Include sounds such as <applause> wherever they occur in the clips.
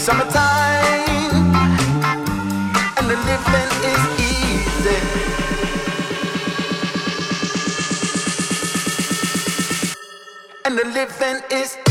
summertime, and the living is easy. And the is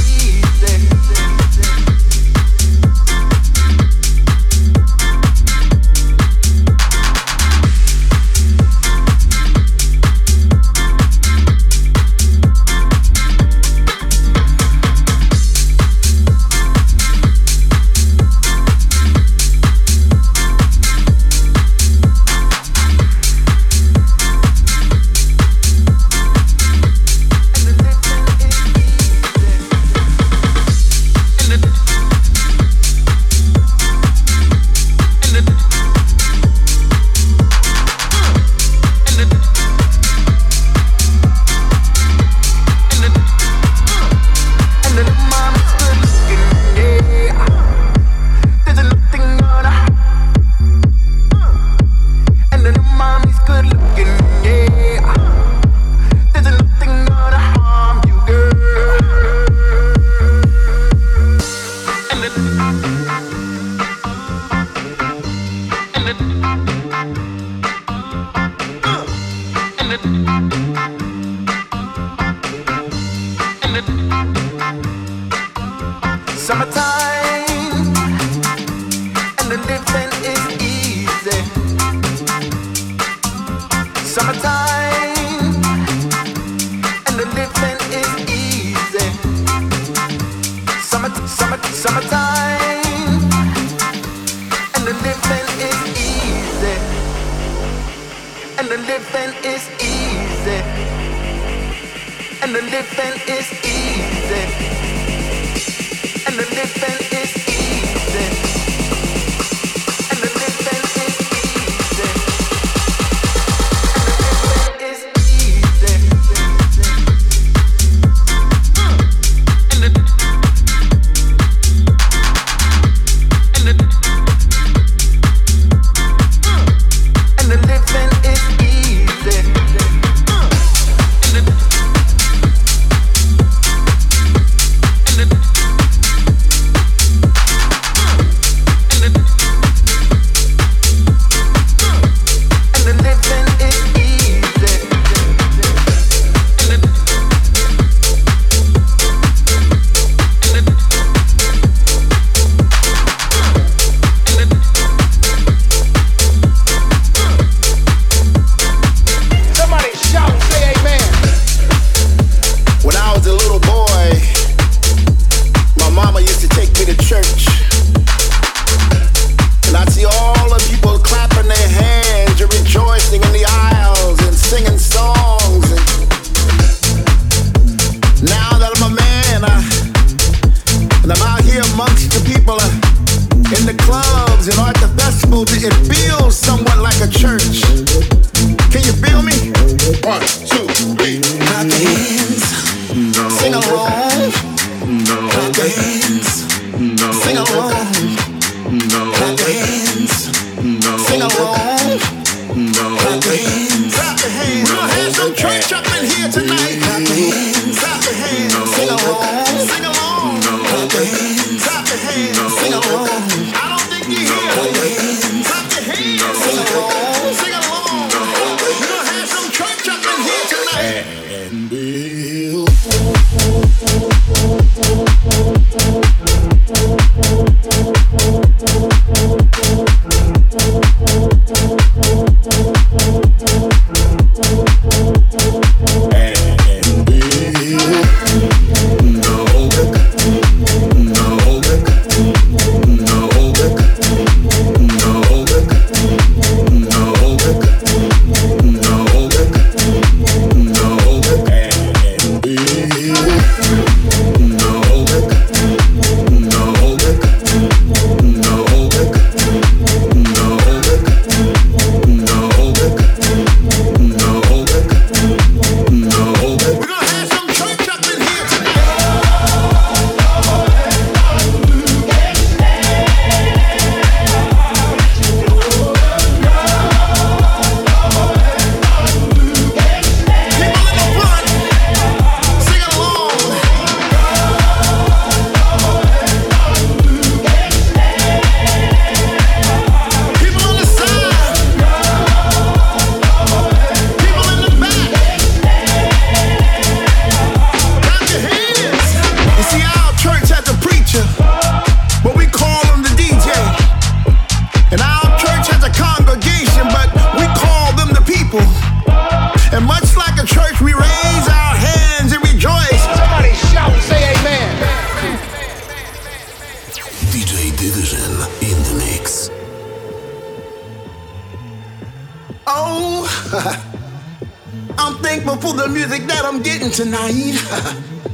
living is easy. And the living is easy. And the living sing along. tonight. <laughs>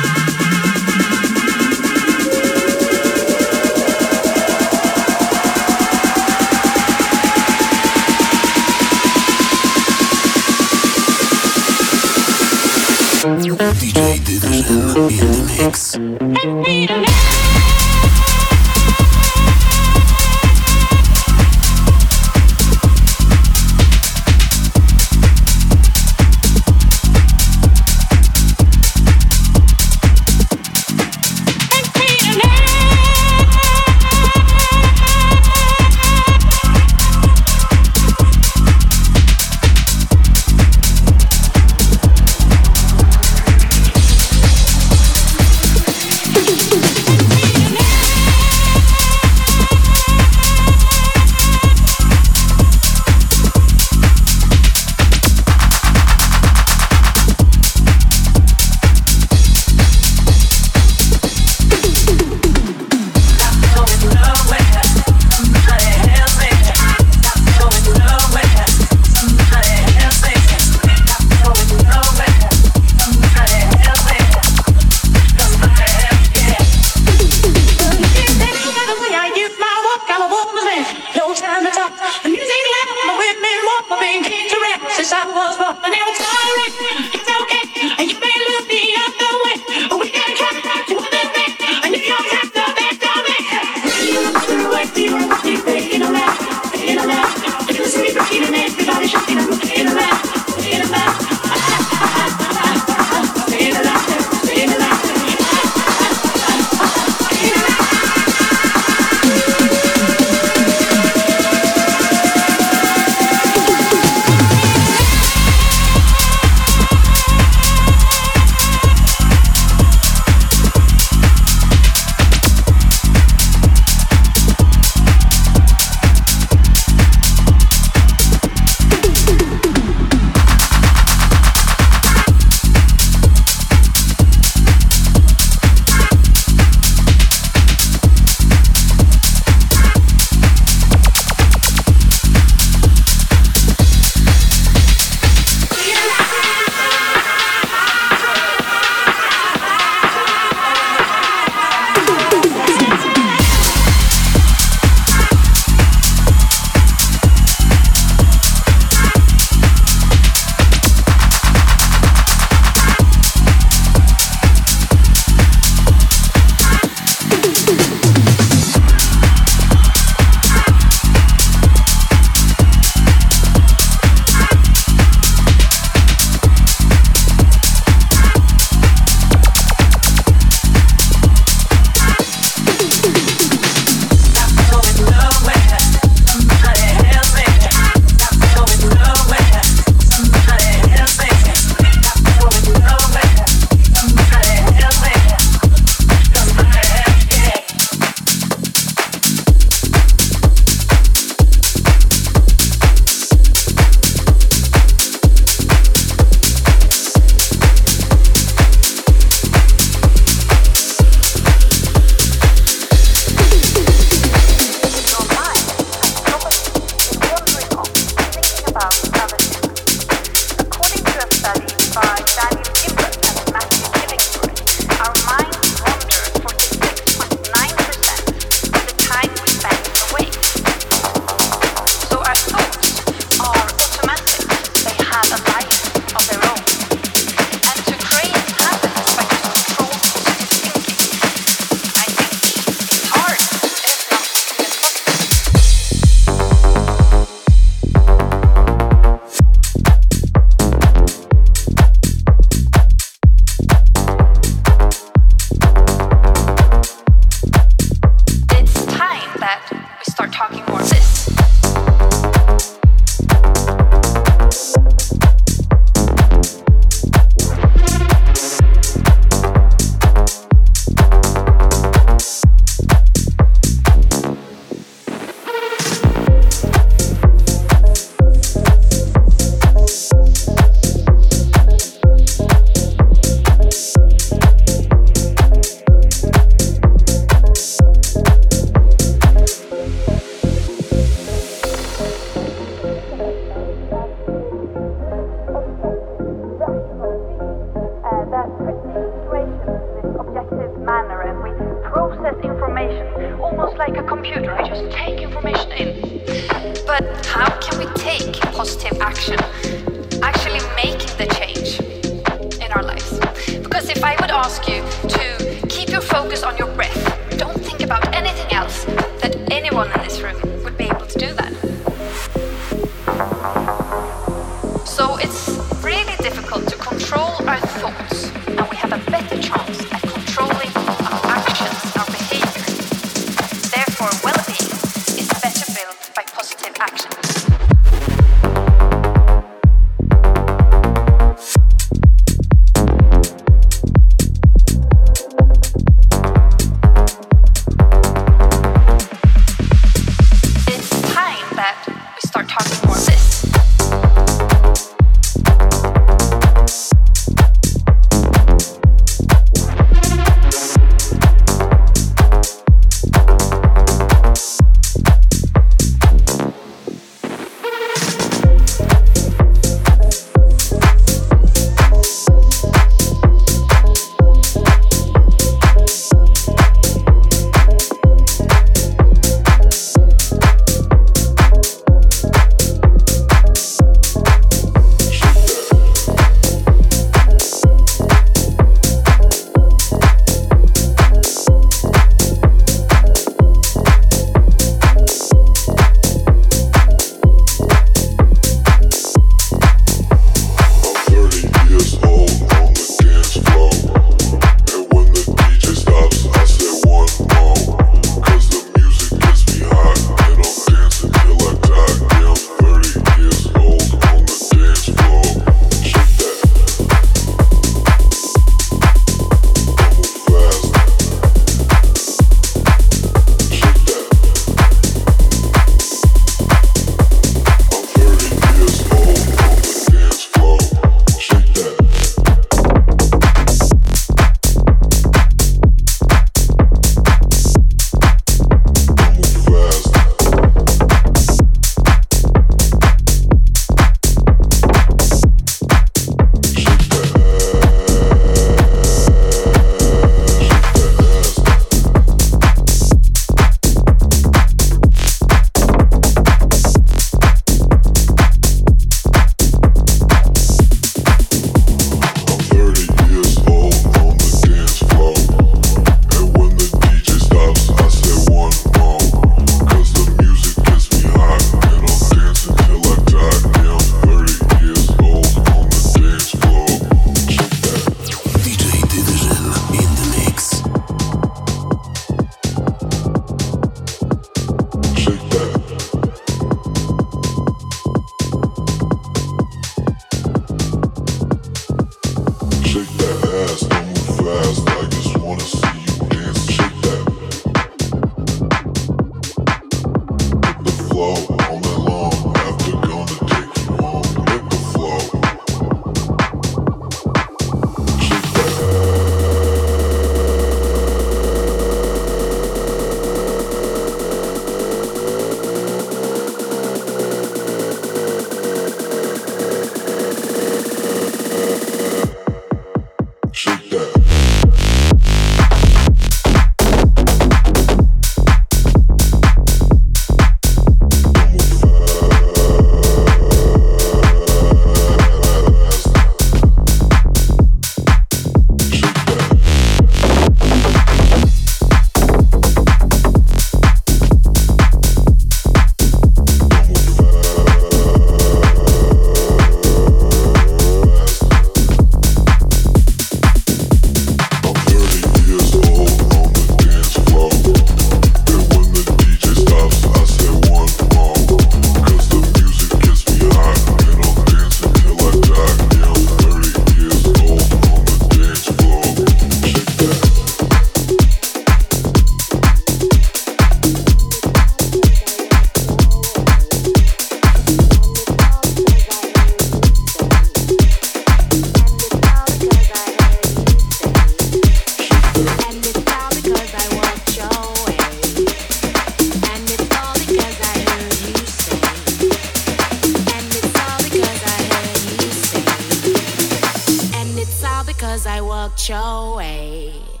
I your way.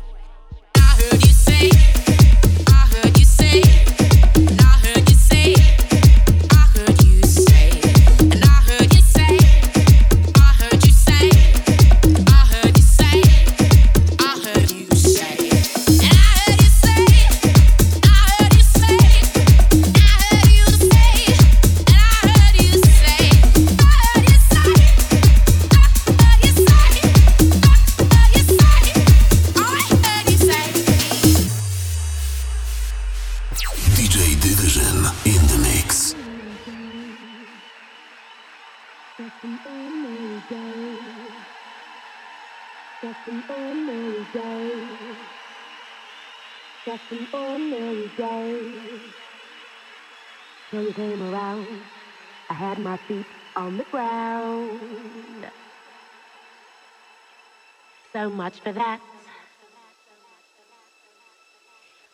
Had my feet on the ground. So much for that.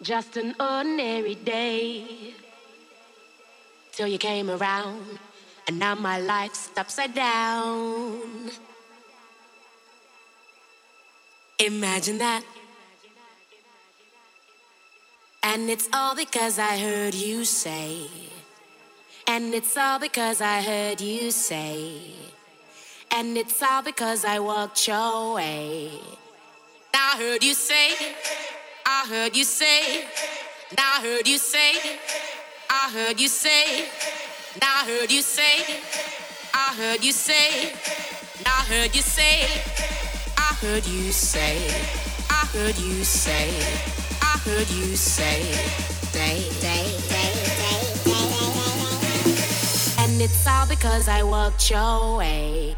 Just an ordinary day. Till you came around, and now my life's upside down. Imagine that. And it's all because I heard you say. And it's all because I heard you say. And it's all because I walked your way. Now I heard you say, I heard you say, now I heard you say, I heard you say, now I heard you say, I heard you say, now I heard you say, I heard you say, I heard you say, I heard you say, day, day, day, day, it's all because I walked your way.